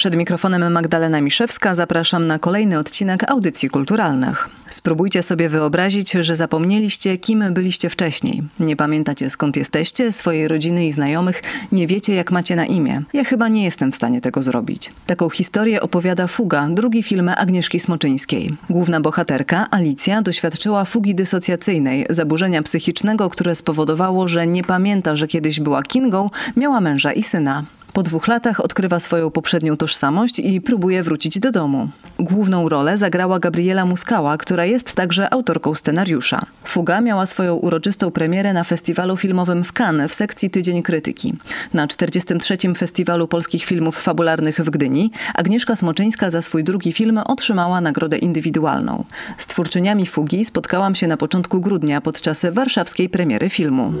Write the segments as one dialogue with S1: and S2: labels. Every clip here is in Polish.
S1: Przed mikrofonem Magdalena Miszewska zapraszam na kolejny odcinek Audycji Kulturalnych. Spróbujcie sobie wyobrazić, że zapomnieliście, kim byliście wcześniej. Nie pamiętacie skąd jesteście, swojej rodziny i znajomych, nie wiecie jak macie na imię. Ja chyba nie jestem w stanie tego zrobić. Taką historię opowiada Fuga, drugi film Agnieszki Smoczyńskiej. Główna bohaterka, Alicja, doświadczyła fugi dysocjacyjnej, zaburzenia psychicznego, które spowodowało, że nie pamięta, że kiedyś była Kingą, miała męża i syna. Po dwóch latach odkrywa swoją poprzednią tożsamość i próbuje wrócić do domu. Główną rolę zagrała Gabriela Muskała, która jest także autorką scenariusza. Fuga miała swoją uroczystą premierę na festiwalu filmowym w Cannes w sekcji Tydzień Krytyki. Na 43. Festiwalu Polskich Filmów Fabularnych w Gdyni Agnieszka Smoczyńska za swój drugi film otrzymała nagrodę indywidualną. Z twórczyniami Fugi spotkałam się na początku grudnia podczas warszawskiej premiery filmu.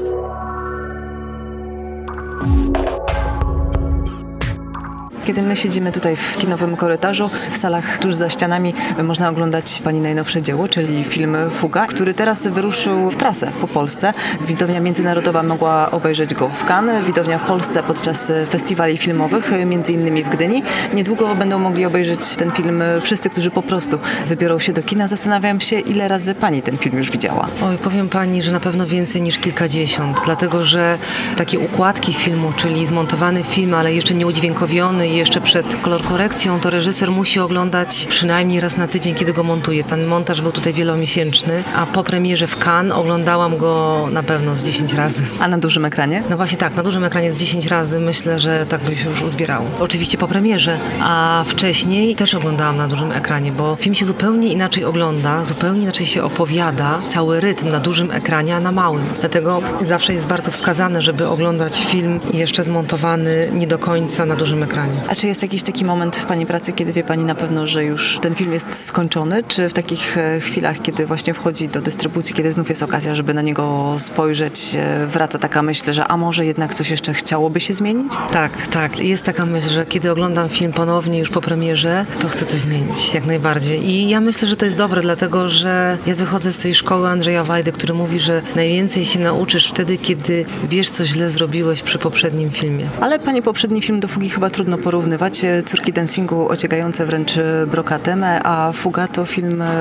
S1: Kiedy my siedzimy tutaj w kinowym korytarzu, w salach tuż za ścianami można oglądać pani najnowsze dzieło, czyli film Fuga, który teraz wyruszył w trasę po Polsce. Widownia międzynarodowa mogła obejrzeć go w Cannes, widownia w Polsce podczas festiwali filmowych, między innymi w Gdyni. Niedługo będą mogli obejrzeć ten film wszyscy, którzy po prostu wybiorą się do kina. Zastanawiam się, ile razy pani ten film już widziała.
S2: Oj, powiem pani, że na pewno więcej niż kilkadziesiąt, dlatego że takie układki filmu, czyli zmontowany film, ale jeszcze nie udźwiękowiony, jeszcze przed kolor korekcją, to reżyser musi oglądać przynajmniej raz na tydzień, kiedy go montuje. Ten montaż był tutaj wielomiesięczny, a po premierze w Cannes oglądałam go na pewno z 10 razy.
S1: A na dużym ekranie?
S2: No właśnie tak, na dużym ekranie z 10 razy myślę, że tak by się już uzbierało. Oczywiście po premierze, a wcześniej też oglądałam na dużym ekranie, bo film się zupełnie inaczej ogląda, zupełnie inaczej się opowiada, cały rytm na dużym ekranie, a na małym. Dlatego zawsze jest bardzo wskazane, żeby oglądać film jeszcze zmontowany nie do końca na dużym ekranie.
S1: A czy jest jakiś taki moment w Pani pracy, kiedy wie Pani na pewno, że już ten film jest skończony? Czy w takich e, chwilach, kiedy właśnie wchodzi do dystrybucji, kiedy znów jest okazja, żeby na niego spojrzeć, e, wraca taka myśl, że a może jednak coś jeszcze chciałoby się zmienić?
S2: Tak, tak. Jest taka myśl, że kiedy oglądam film ponownie już po premierze, to chcę coś zmienić, jak najbardziej. I ja myślę, że to jest dobre, dlatego że ja wychodzę z tej szkoły Andrzeja Wajdy, który mówi, że najwięcej się nauczysz wtedy, kiedy wiesz, co źle zrobiłeś przy poprzednim filmie.
S1: Ale Pani poprzedni film do Fugi chyba trudno porównywać porównywać. Córki dancingu ociekające wręcz brokatem, a Fuga to film e,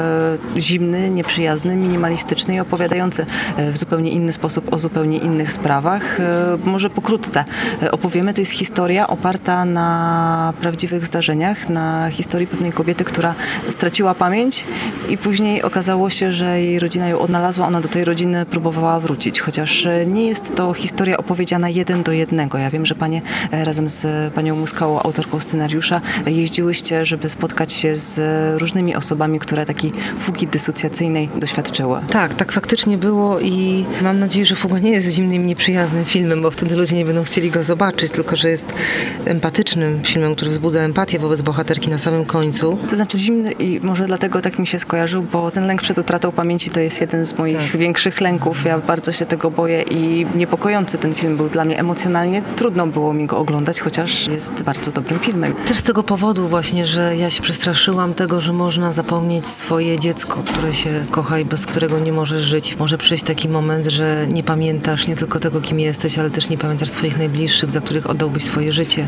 S1: zimny, nieprzyjazny, minimalistyczny i opowiadający e, w zupełnie inny sposób o zupełnie innych sprawach. E, może pokrótce opowiemy. To jest historia oparta na prawdziwych zdarzeniach, na historii pewnej kobiety, która straciła pamięć i później okazało się, że jej rodzina ją odnalazła. Ona do tej rodziny próbowała wrócić, chociaż nie jest to historia opowiedziana jeden do jednego. Ja wiem, że panie razem z panią Autorką scenariusza, jeździłyście, żeby spotkać się z różnymi osobami, które takiej fugi dysocjacyjnej doświadczyły.
S2: Tak, tak faktycznie było i mam nadzieję, że Fuga nie jest zimnym, nieprzyjaznym filmem, bo wtedy ludzie nie będą chcieli go zobaczyć, tylko że jest empatycznym filmem, który wzbudza empatię wobec bohaterki na samym końcu.
S1: To znaczy zimny i może dlatego tak mi się skojarzył, bo ten lęk przed utratą pamięci to jest jeden z moich tak. większych lęków. Ja bardzo się tego boję i niepokojący ten film był dla mnie emocjonalnie. Trudno było mi go oglądać, chociaż jest bardzo dobrym filmem.
S2: Też z tego powodu właśnie, że ja się przestraszyłam tego, że można zapomnieć swoje dziecko, które się kocha i bez którego nie możesz żyć. Może przyjść taki moment, że nie pamiętasz nie tylko tego, kim jesteś, ale też nie pamiętasz swoich najbliższych, za których oddałbyś swoje życie.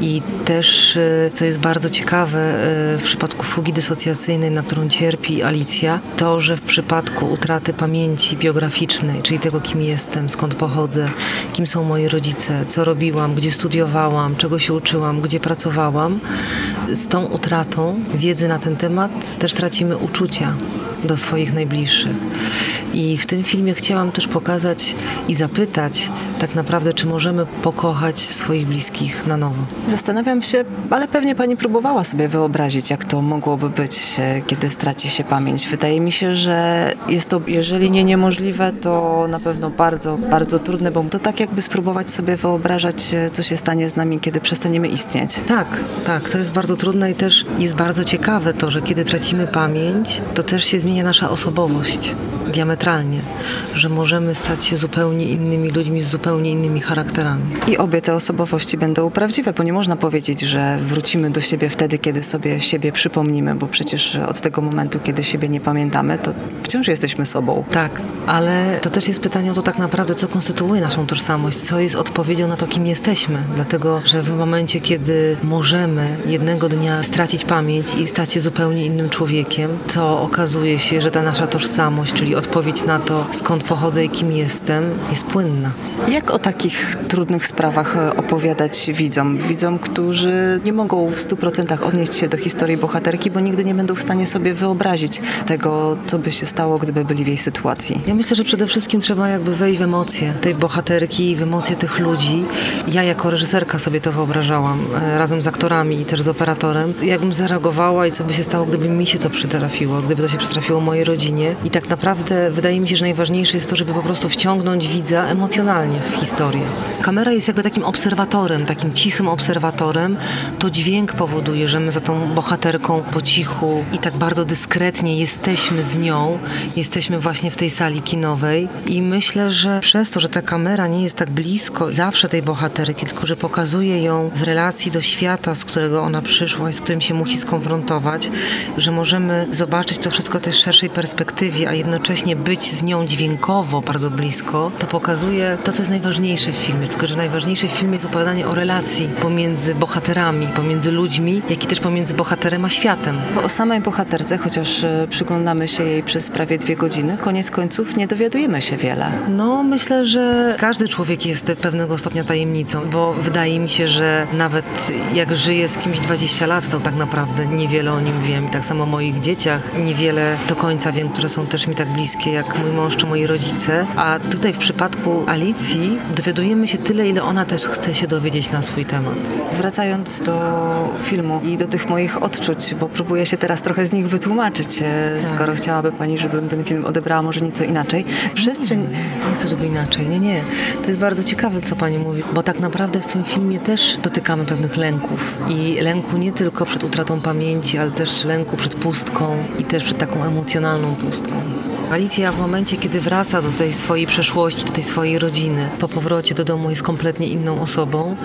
S2: I też, e, co jest bardzo ciekawe e, w przypadku fugi dysocjacyjnej, na którą cierpi Alicja, to, że w przypadku utraty pamięci biograficznej, czyli tego, kim jestem, skąd pochodzę, kim są moi rodzice, co robiłam, gdzie studiowałam, czego się uczyłam, gdzie pracowałam, z tą utratą wiedzy na ten temat też tracimy uczucia do swoich najbliższych. I w tym filmie chciałam też pokazać i zapytać tak naprawdę, czy możemy pokochać swoich bliskich na nowo.
S1: Zastanawiam się, ale pewnie pani próbowała sobie wyobrazić, jak to mogłoby być, e, kiedy straci się pamięć. Wydaje mi się, że jest to, jeżeli nie niemożliwe, to na pewno bardzo, bardzo trudne, bo to tak jakby spróbować sobie wyobrażać, e, co się stanie z nami, kiedy przestaniemy istnieć.
S2: Tak, tak, to jest bardzo trudne i też jest bardzo ciekawe to, że kiedy tracimy pamięć, to też się zmienia nasza osobowość. Diametralnie, że możemy stać się zupełnie innymi ludźmi z zupełnie innymi charakterami.
S1: I obie te osobowości będą prawdziwe, bo nie można powiedzieć, że wrócimy do siebie wtedy, kiedy sobie siebie przypomnimy, bo przecież od tego momentu, kiedy siebie nie pamiętamy, to wciąż jesteśmy sobą.
S2: Tak, ale to też jest pytanie o to tak naprawdę, co konstytuuje naszą tożsamość, co jest odpowiedzią na to, kim jesteśmy. Dlatego, że w momencie, kiedy możemy jednego dnia stracić pamięć i stać się zupełnie innym człowiekiem, to okazuje się, że ta nasza tożsamość, czyli odpowiedź na to, skąd pochodzę i kim jestem, jest płynna.
S1: Jak o takich trudnych sprawach e, opowiadać widzom? Widzom, którzy nie mogą w 100% odnieść się do historii bohaterki, bo nigdy nie będą w stanie sobie wyobrazić tego, co by się stało, gdyby byli w jej sytuacji.
S2: Ja myślę, że przede wszystkim trzeba jakby wejść w emocje tej bohaterki, w emocje tych ludzi. Ja jako reżyserka sobie to wyobrażałam, e, razem z aktorami i też z operatorem. Jakbym zareagowała i co by się stało, gdyby mi się to przytrafiło, gdyby to się przytrafiło mojej rodzinie. I tak naprawdę wydaje mi się, że najważniejsze jest to, żeby po prostu wciągnąć widza emocjonalnie w historię. Kamera jest jakby takim obserwatorem, takim cichym obserwatorem. To dźwięk powoduje, że my za tą bohaterką po cichu i tak bardzo dyskretnie jesteśmy z nią, jesteśmy właśnie w tej sali kinowej i myślę, że przez to, że ta kamera nie jest tak blisko zawsze tej bohaterki, tylko że pokazuje ją w relacji do świata, z którego ona przyszła i z którym się musi skonfrontować, że możemy zobaczyć to wszystko też w szerszej perspektywie, a jednocześnie być z nią dźwiękowo bardzo blisko, to pokazuje to, co jest najważniejsze w filmie. Tylko, że najważniejsze w filmie jest opowiadanie o relacji pomiędzy bohaterami, pomiędzy ludźmi, jak i też pomiędzy bohaterem a światem.
S1: Bo o samej bohaterce, chociaż e, przyglądamy się jej przez prawie dwie godziny, koniec końców nie dowiadujemy się wiele.
S2: No, myślę, że każdy człowiek jest pewnego stopnia tajemnicą, bo wydaje mi się, że nawet jak żyję z kimś 20 lat, to tak naprawdę niewiele o nim wiem. I tak samo o moich dzieciach niewiele do końca wiem, które są też mi tak bliskie jak mój mąż czy moi rodzice. A tutaj w przypadku Alicji dowiadujemy się tyle, ile ona też chce się dowiedzieć na swój temat.
S1: Wracając do filmu i do tych moich odczuć, bo próbuję się teraz trochę z nich wytłumaczyć, e,
S2: Tak.
S1: skoro chciałaby Pani, żebym ten film odebrała może nieco inaczej. Przestrzeń
S2: Nie chcę, żeby inaczej. Nie, nie. To jest bardzo ciekawe, co pani mówi, bo tak naprawdę w tym filmie też dotykamy pewnych lęków. I lęku nie tylko przed utratą pamięci, ale też lęku przed pustką i też przed taką emocjonalną pustką. Alicja w momencie, kiedy wraca do tej swojej przeszłości, do tej swojej rodziny, po powrocie do domu jest kompletnie inną osobą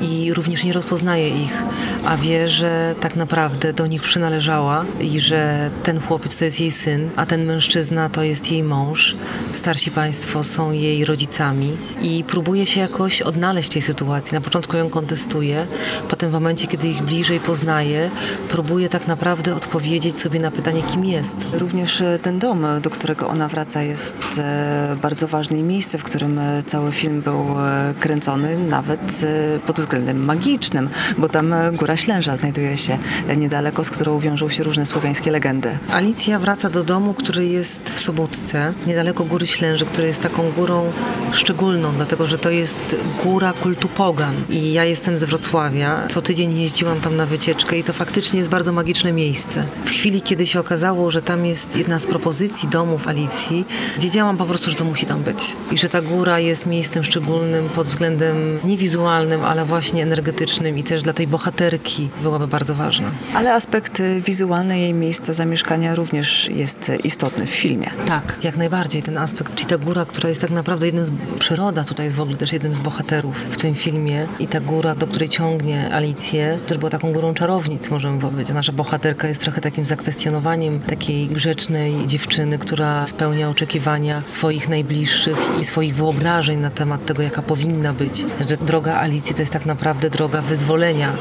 S2: i również nie rozpoznaje ich, a wie, że tak naprawdę do nich przynależała i że ten chłopiec to jest jej syn, a ten mężczyzna to jest jej mąż. Starsi państwo są jej rodzicami i próbuje się jakoś odnaleźć tej sytuacji. Na początku ją kontestuje, potem w momencie, kiedy ich bliżej poznaje, próbuje tak naprawdę odpowiedzieć sobie na pytanie, kim jest.
S1: Również e, ten dom, do którego ona wraca, jest e, bardzo ważne i miejsce, w którym e, cały film był e, kręcony, nawet pod względem magicznym, bo tam Góra Ślęża znajduje się niedaleko, z którą wiążą się różne słowiańskie legendy.
S2: Alicja wraca do domu, który jest w Sobótce, niedaleko Góry Ślęży, która jest taką górą szczególną, dlatego że to jest góra kultu pogan. I ja jestem z Wrocławia. Co tydzień jeździłam tam na wycieczkę i to faktycznie jest bardzo magiczne miejsce. W chwili, kiedy się okazało, że tam jest jedna z propozycji domów Alicji, wiedziałam po prostu, że to musi tam być. I że ta góra jest miejscem szczególnym pod względem nie wizualnym, ale właśnie energetycznym i też dla tej bohaterki byłaby bardzo ważna.
S1: Ale aspekt wizualny jej miejsca zamieszkania również jest istotny w filmie.
S2: Tak, jak najbardziej ten aspekt, czyli ta góra, która jest tak naprawdę jednym z... Przyroda tutaj jest w ogóle też jednym z bohaterów w tym filmie i ta góra, do której ciągnie Alicję, też była taką górą czarownic, możemy powiedzieć. Nasza bohaterka jest trochę takim zakwestionowaniem takiej grzecznej dziewczyny, która spełnia oczekiwania swoich najbliższych i swoich wyobrażeń na temat tego, jaka powinna być. Że droga Alicji to jest tak naprawdę droga wyzwolenia,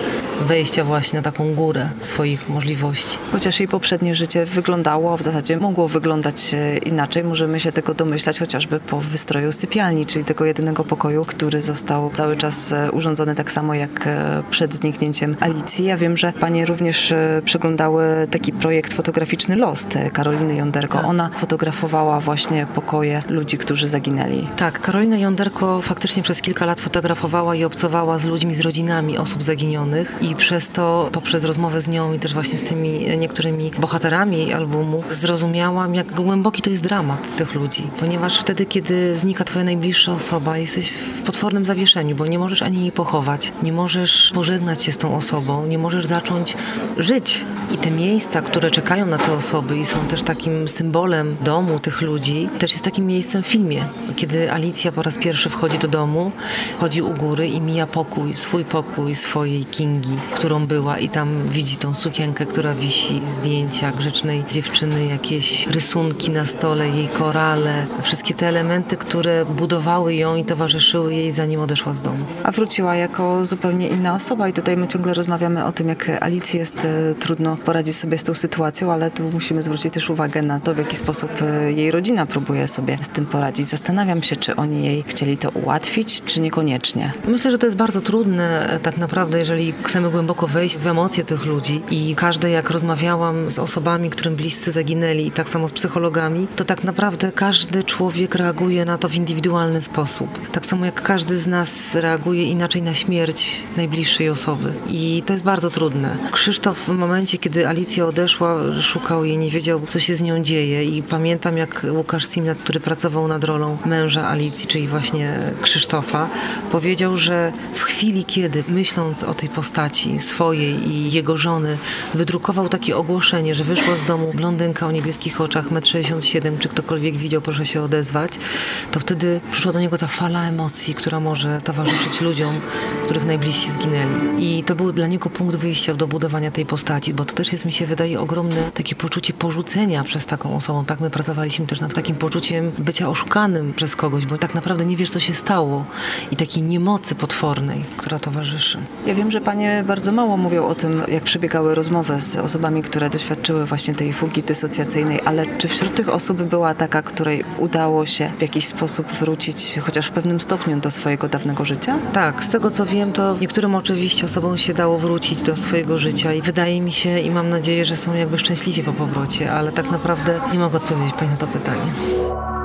S2: wejścia właśnie na taką górę swoich możliwości.
S1: Chociaż jej poprzednie życie wyglądało, a w zasadzie mogło wyglądać e, inaczej, możemy się tego domyślać chociażby po wystroju sypialni, czyli tego jedynego pokoju, który został cały czas e, urządzony tak samo jak e, przed zniknięciem Alicji. Ja wiem, że panie również przeglądały taki projekt fotograficzny Lost Karoliny Jonderko.
S2: Tak.
S1: Ona fotografowała właśnie pokoje ludzi, którzy zaginęli.
S2: Tak, Karolina Jonderko faktycznie przez kilka lat fotografowała i obcowała z ludźmi, z rodzinami osób zaginionych i przez to, poprzez rozmowę z nią i też właśnie z tymi niektórymi bohaterami jej albumu, zrozumiałam, jak głęboki to jest dramat tych ludzi. Ponieważ wtedy, kiedy znika twoja najbliższa osoba, jesteś w potwornym zawieszeniu, bo nie możesz ani jej pochować, nie możesz pożegnać się z tą osobą, nie możesz zacząć żyć. I te miejsca, które czekają na te osoby i są też takim symbolem domu tych ludzi też jest takim miejscem w filmie. Kiedy Alicja po raz pierwszy wchodzi do domu, chodzi u góry i mija pokój, swój pokój swojej Kingi, którą była i tam widzi tą sukienkę, która wisi, zdjęcia grzecznej dziewczyny, jakieś rysunki na stole, jej korale, wszystkie te elementy, które budowały ją i towarzyszyły jej zanim odeszła z domu.
S1: A wróciła jako zupełnie inna osoba i tutaj my ciągle rozmawiamy o tym, jak Alicji jest e, trudno poradzić sobie z tą sytuacją, ale tu musimy zwrócić też uwagę na to, w jaki sposób e, jej rodzina próbuje sobie z tym poradzić. Zastanawiam się, czy oni jej chcieli to ułatwić, czy niekoniecznie.
S2: Myślę, że to jest bardzo trudne e, tak naprawdę, jeżeli chcemy głęboko wejść w emocje tych ludzi i każde, jak rozmawiałam z osobami, którym bliscy zaginęli i tak samo z psychologami, to tak naprawdę każdy człowiek reaguje na to w indywidualny sposób. Tak samo jak każdy z nas reaguje inaczej na śmierć najbliższej osoby. I to jest bardzo trudne. Krzysztof w momencie, kiedy Alicja odeszła, szukał jej, nie wiedział, co się z nią dzieje. I pamiętam, jak Łukasz Simnat, który pracował nad rolą męża Alicji, czyli właśnie Krzysztofa, powiedział, że w chwili, kiedy myśląc o tej postaci swojej i jego żony, wydrukował takie ogłoszenie, że wyszła z domu blondynka o niebieskich oczach, 1,67 m, czy ktokolwiek widział, proszę się odezwać, to wtedy przyszła do niego ta fala emocji, która może towarzyszyć ludziom, których najbliżsi zginęli. I to był dla niego punkt wyjścia do budowania tej postaci, bo to też jest, mi się wydaje, ogromne takie poczucie porzucenia przez taką osobą. Tak, my pracowaliśmy też nad takim poczuciem bycia oszukanym przez kogoś, bo tak naprawdę nie wiesz, co się stało i takiej niemocy potwornej, która towarzyszy.
S1: Ja wiem, że panie bardzo mało mówią o tym, jak przebiegały rozmowy z osobami, które doświadczyły właśnie tej fugi dysocjacyjnej, ale czy wśród tych osób była taka, której udało się w jakiś sposób wrócić, chociaż w pewnym stopniu, do swojego dawnego życia?
S2: Tak, z tego co wiem, to niektórym oczywiście osobom się dało wrócić do swojego życia i wydaje mi się i mam nadzieję, że są jakby szczęśliwi po powrocie, ale tak naprawdę nie mogę odpowiedzieć Pani na to pytanie.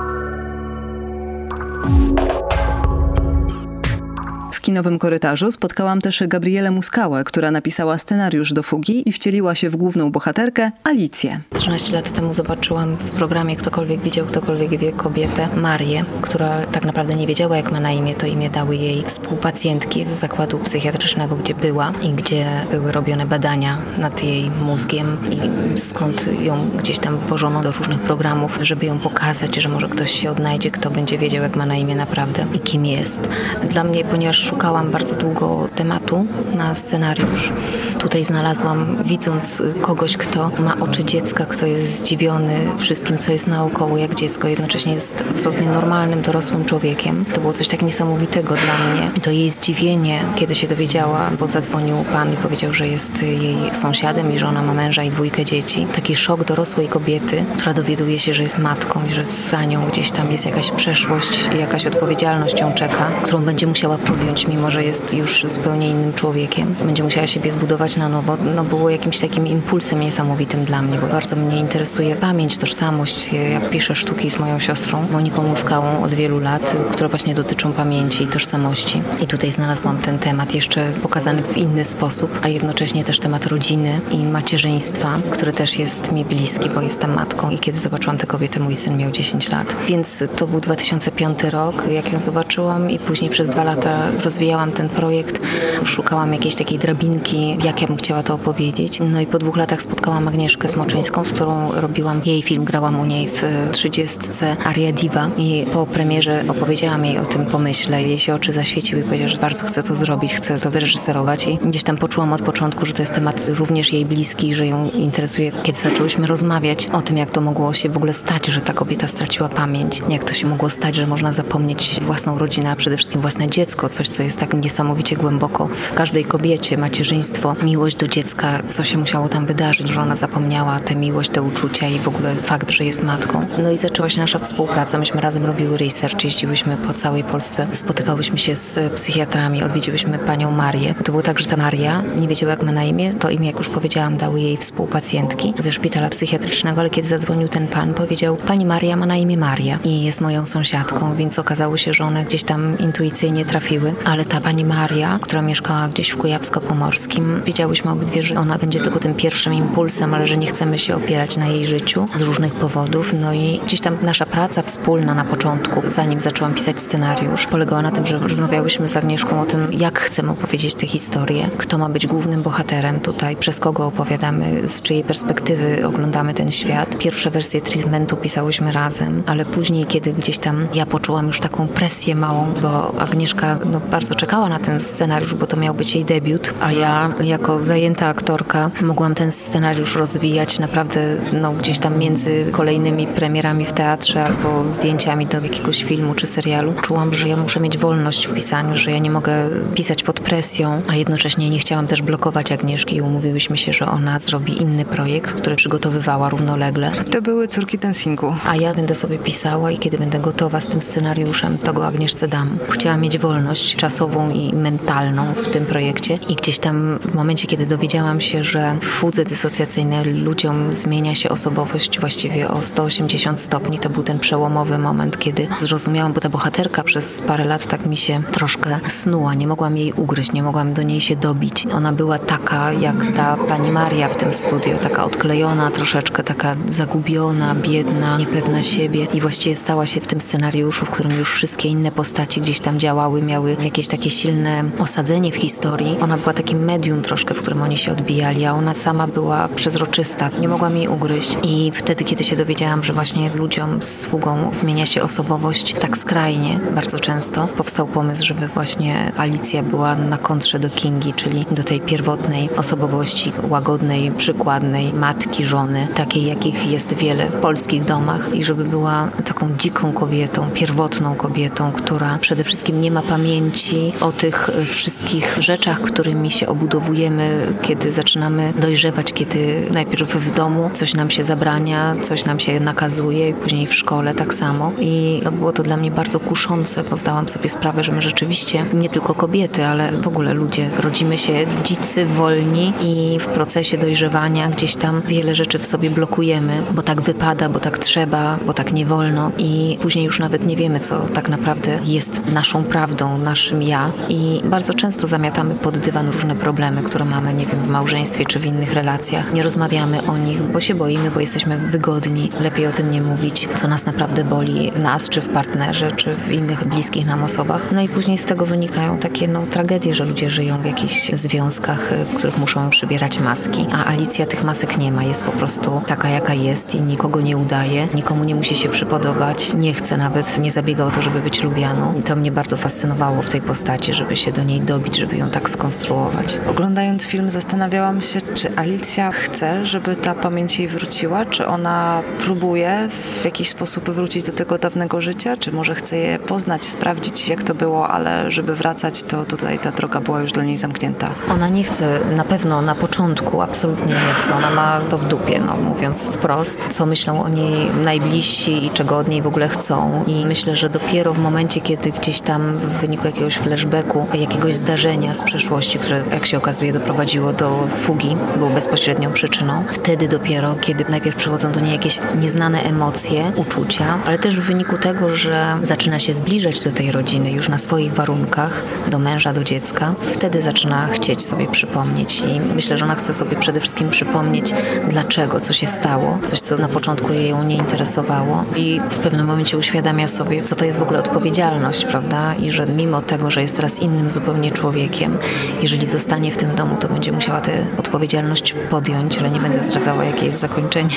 S1: Kinowym korytarzu spotkałam też Gabrielę Muskałę, która napisała scenariusz do Fugi i wcieliła się w główną bohaterkę Alicję.
S3: 13 lat temu zobaczyłam w programie Ktokolwiek widział, ktokolwiek wie kobietę, Marię, która tak naprawdę nie wiedziała jak ma na imię. To imię dały jej współpacjentki z zakładu psychiatrycznego, gdzie była i gdzie były robione badania nad jej mózgiem i skąd ją gdzieś tam włożono do różnych programów, żeby ją pokazać, że może ktoś się odnajdzie, kto będzie wiedział jak ma na imię naprawdę i kim jest. Dla mnie, ponieważ szukałam bardzo długo tematu na scenariusz. Tutaj znalazłam, widząc kogoś, kto ma oczy dziecka, kto jest zdziwiony wszystkim, co jest naokoło, jak dziecko, jednocześnie jest absolutnie normalnym, dorosłym człowiekiem. To było coś tak niesamowitego dla mnie. To jej zdziwienie, kiedy się dowiedziała, bo zadzwonił pan i powiedział, że jest jej sąsiadem i że ona ma męża i dwójkę dzieci. Taki szok dorosłej kobiety, która dowiaduje się, że jest matką i że za nią gdzieś tam jest jakaś przeszłość i jakaś odpowiedzialność ją czeka, którą będzie musiała podjąć mimo że jest już zupełnie innym człowiekiem. Będzie musiała siebie zbudować na nowo. No było jakimś takim impulsem niesamowitym dla mnie, bo bardzo mnie interesuje pamięć, tożsamość. Ja piszę sztuki z moją siostrą Moniką Muskałą od wielu lat, które właśnie dotyczą pamięci i tożsamości. I tutaj znalazłam ten temat jeszcze pokazany w inny sposób, a jednocześnie też temat rodziny i macierzyństwa, który też jest mi bliski, bo jestem matką i kiedy zobaczyłam tę kobietę, mój syn miał 10 lat. Więc to był 2005 rok, jak ją zobaczyłam i później przez dwa lata rozwijałam ten projekt, szukałam jakiejś takiej drabinki, jak ja bym chciała to opowiedzieć. No i po dwóch latach spotkałam Agnieszkę Smoczyńską, z którą robiłam jej film, grałam u niej w trzydziestce Aria Diva i po premierze opowiedziałam jej o tym pomyśle. Jej się oczy zaświeciły i powiedziała, że bardzo chce to zrobić, chce to wyreżyserować i gdzieś tam poczułam od początku, że to jest temat również jej bliski, że ją interesuje. Kiedy zaczęłyśmy rozmawiać o tym, jak to mogło się w ogóle stać, że ta kobieta straciła pamięć, jak to się mogło stać, że można zapomnieć własną rodzinę, a przede wszystkim własne dziecko, coś, co jest tak niesamowicie głęboko w każdej kobiecie, macierzyństwo, miłość do dziecka, co się musiało tam wydarzyć, że ona zapomniała tę miłość, te uczucia i w ogóle fakt, że jest matką. No i zaczęła się nasza współpraca. Myśmy razem robiły research, jeździłyśmy po całej Polsce, spotykałyśmy się z psychiatrami, odwiedziłyśmy panią Marię. Bo to było tak, że ta Maria nie wiedziała, jak ma na imię. To imię, jak już powiedziałam, dały jej współpacjentki ze szpitala psychiatrycznego, ale kiedy zadzwonił ten pan, powiedział, pani Maria ma na imię Maria i jest moją sąsiadką, więc okazało się, że one gdzieś tam intuicyjnie trafiły, ale ta pani Maria, która mieszkała gdzieś w Kujawsko-Pomorskim, wiedziałyśmy obydwie, że ona będzie tylko tym pierwszym impulsem, ale że nie chcemy się opierać na jej życiu z różnych powodów. No i gdzieś tam nasza praca wspólna na początku, zanim zaczęłam pisać scenariusz, polegała na tym, że rozmawiałyśmy z Agnieszką o tym, jak chcemy opowiedzieć tę historię, kto ma być głównym bohaterem tutaj, przez kogo opowiadamy, z czyjej perspektywy oglądamy ten świat. Pierwsze wersje treatmentu pisałyśmy razem, ale później, kiedy gdzieś tam ja poczułam już taką presję małą, bo Agnieszka no, bardzo czekała na ten scenariusz, bo to miał być jej debiut, a ja jako zajęta aktorka mogłam ten scenariusz rozwijać naprawdę no, gdzieś tam między kolejnymi premierami w teatrze albo zdjęciami do jakiegoś filmu czy serialu. Czułam, że ja muszę mieć wolność w pisaniu, że ja nie mogę pisać pod presją, a jednocześnie nie chciałam też blokować Agnieszki i umówiłyśmy się, że ona zrobi inny projekt, który przygotowywała równolegle.
S1: To były Córki Dancingu.
S3: A ja będę sobie pisała i kiedy będę gotowa z tym scenariuszem, to go Agnieszce dam. Chciałam mieć wolność czasową i mentalną w tym projekcie i gdzieś tam w momencie, kiedy dowiedziałam się, że w fudze dysocjacyjnej ludziom zmienia się osobowość właściwie o 180 stopni, to był ten przełomowy moment, kiedy zrozumiałam, bo ta bohaterka przez parę lat tak mi się troszkę snuła. Nie mogłam jej ugryźć, nie mogłam do niej się dobić. Ona była taka jak ta pani Maria w tym studio, taka odklejona troszeczkę, taka zagubiona, biedna, niepewna siebie i właściwie stała się w tym scenariuszu, w którym już wszystkie inne postaci gdzieś tam działały, miały jakieś takie silne osadzenie w historii. Ona była takim medium troszkę, w którym oni się odbijali, a ona sama była przezroczysta. Nie mogłam jej ugryźć i wtedy, kiedy się dowiedziałam, że właśnie ludziom z fugą zmienia się osobowość tak skrajnie, bardzo często, powstał pomysł, żeby właśnie Alicja była na kontrze do Kingi, czyli do tej pierwotnej osobowości łagodnej, przykładnej matki, żony, takiej jakich jest wiele w polskich domach i żeby była taką dziką kobietą, pierwotną kobietą, która przede wszystkim nie ma pamięci o tych wszystkich rzeczach, którymi się obudowujemy, kiedy zaczynamy dojrzewać, kiedy najpierw w domu coś nam się zabrania, coś nam się nakazuje i później w szkole tak samo. I było to dla mnie bardzo kuszące, bo zdałam sobie sprawę, że my rzeczywiście nie tylko kobiety, ale w ogóle ludzie rodzimy się dzicy, wolni i w procesie dojrzewania gdzieś tam wiele rzeczy w sobie blokujemy, bo tak wypada, bo tak trzeba, bo tak nie wolno i później już nawet nie wiemy, co tak naprawdę jest naszą prawdą, naszym ja i bardzo często zamiatamy pod dywan różne problemy, które mamy, nie wiem, w małżeństwie czy w innych relacjach. Nie rozmawiamy o nich, bo się boimy, bo jesteśmy wygodni. Lepiej o tym nie mówić, co nas naprawdę boli w nas, czy w partnerze, czy w innych bliskich nam osobach. No i później z tego wynikają takie no, tragedie, że ludzie żyją w jakichś związkach, w których muszą przybierać maski, a Alicja tych masek nie ma. Jest po prostu taka, jaka jest i nikogo nie udaje, nikomu nie musi się przypodobać, nie chce nawet, nie zabiega o to, żeby być lubianą. I to mnie bardzo fascynowało w tej postaci, żeby się do niej dobić, żeby ją tak skonstruować.
S1: Oglądając film zastanawiałam się, czy Alicja chce, żeby ta pamięć jej wróciła, czy ona próbuje w jakiś sposób wrócić do tego dawnego życia, czy może chce je poznać, sprawdzić jak to było, ale żeby wracać, to tutaj ta droga była już dla niej zamknięta.
S3: Ona nie chce, na pewno na początku absolutnie nie chce, ona ma to w dupie, no mówiąc wprost, co myślą o niej najbliżsi i czego od niej w ogóle chcą i myślę, że dopiero w momencie, kiedy gdzieś tam w wyniku jakiegoś flashbacku, jakiegoś zdarzenia z przeszłości, które jak się okazuje doprowadziło do fugi, było bezpośrednią przyczyną, wtedy dopiero, kiedy najpierw przychodzą do niej jakieś nieznane emocje, uczucia, ale też w wyniku tego, że zaczyna się zbliżać do tej rodziny już na swoich warunkach, do męża, do dziecka, wtedy zaczyna chcieć sobie przypomnieć i myślę, że ona chce sobie przede wszystkim przypomnieć, dlaczego, co się stało, coś, co na początku ją nie interesowało i w pewnym momencie uświadamia sobie, co to jest w ogóle odpowiedzialność, prawda? I że mimo tego, że jest teraz innym zupełnie człowiekiem, jeżeli zostanie w tym domu, to będzie musiała tę odpowiedzialność podjąć, ale nie będę zdradzała, jakie jest zakończenie.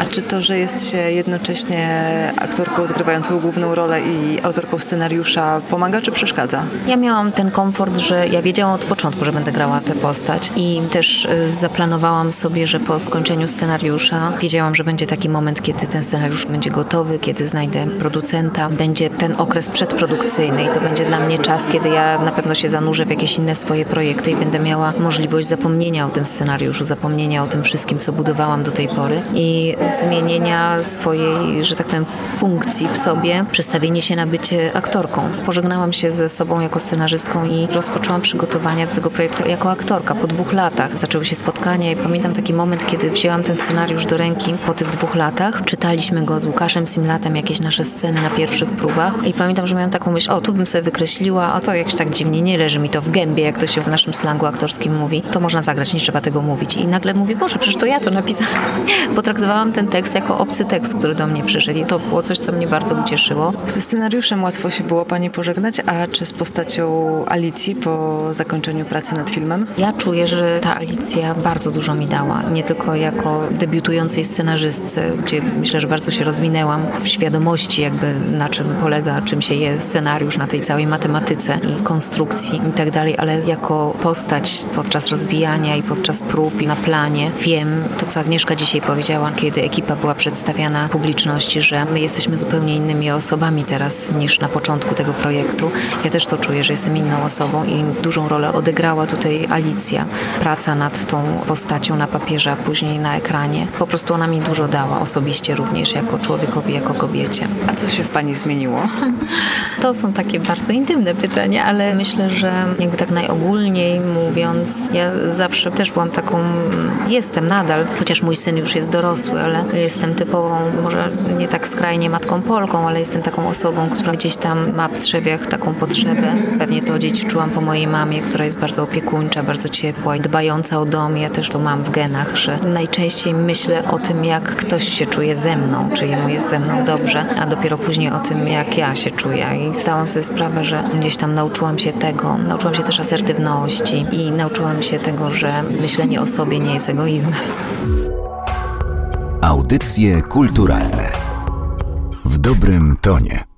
S1: A czy to, że jest się jednocześnie aktorką odgrywającą główną rolę i autorką scenariusza pomaga czy przeszkadza?
S3: Ja miałam ten komfort, że ja wiedziałam od początku, że będę grała tę postać i też y, zaplanowałam sobie, że po skończeniu scenariusza wiedziałam, że będzie taki moment, kiedy ten scenariusz będzie gotowy, kiedy znajdę producenta, będzie ten okres przedprodukcyjny i to będzie dla mnie czas, kiedy ja na pewno się zanurzę w jakieś inne swoje projekty i będę miała możliwość zapomnienia o tym scenariuszu, zapomnienia o tym wszystkim, co budowałam do tej pory i zmienienia swojej, że tak powiem, funkcji w sobie, przestawienie się na bycie aktorką. Pożegnałam się ze sobą jako scenarzystką i rozpoczęłam przygotowania do tego projektu jako aktorka po dwóch latach. Zaczęły się spotkania i pamiętam taki moment, kiedy wzięłam ten scenariusz do ręki po tych dwóch latach. Czytaliśmy go z Łukaszem Simlatem, jakieś nasze sceny na pierwszych próbach i pamiętam, że miałam taką myśl, o tu bym sobie wykreśliła a to jakoś tak dziwnie, nie leży mi to w gębie, jak to się w naszym slangu aktorskim mówi. To można zagrać, nie trzeba tego mówić. I nagle mówi, Boże, przecież to ja to napisałam. Potraktowałam ten tekst jako obcy tekst, który do mnie przyszedł i to było coś, co mnie bardzo ucieszyło.
S1: Ze scenariuszem łatwo się było Pani pożegnać, a czy z postacią Alicji po zakończeniu pracy nad filmem?
S3: Ja czuję, że ta Alicja bardzo dużo mi dała. Nie tylko jako debiutującej scenarzystce, gdzie myślę, że bardzo się rozwinęłam w świadomości jakby na czym polega, czym się jest scenariusz na tej całej matematyce i konstrukcji i tak dalej, ale jako postać podczas rozwijania i podczas prób i na planie wiem to, co Agnieszka dzisiaj powiedziała, kiedy ekipa była przedstawiana publiczności, że my jesteśmy zupełnie innymi osobami teraz niż na początku tego projektu. Ja też to czuję, że jestem inną osobą i dużą rolę odegrała tutaj Alicja. Praca nad tą postacią na papierze, a później na ekranie. Po prostu ona mi dużo dała, osobiście również, jako człowiekowi, jako kobiecie.
S1: A co się w Pani zmieniło?
S3: To są takie bardzo intymne pytania, ale myślę, że jakby tak najogólniej mówiąc, ja zawsze też byłam taką, jestem nadal, chociaż mój syn już jest dorosły, ale jestem typową, może nie tak skrajnie matką Polką, ale jestem taką osobą, która gdzieś tam ma w trzewiach taką potrzebę. Pewnie to odziedziczyłam po mojej mamie, która jest bardzo opiekuńcza, bardzo ciepła i dbająca o dom. Ja też to mam w genach, że najczęściej myślę o tym, jak ktoś się czuje ze mną, czy jemu jest ze mną dobrze, a dopiero później o tym, jak ja się czuję. I zdałam sobie sprawę, że gdzieś tam nauczyłam się tego, nauczyłam się też asertywności i nauczyłam się tego, że myślenie o sobie nie jest egoizmem.
S4: Audycje kulturalne w dobrym tonie.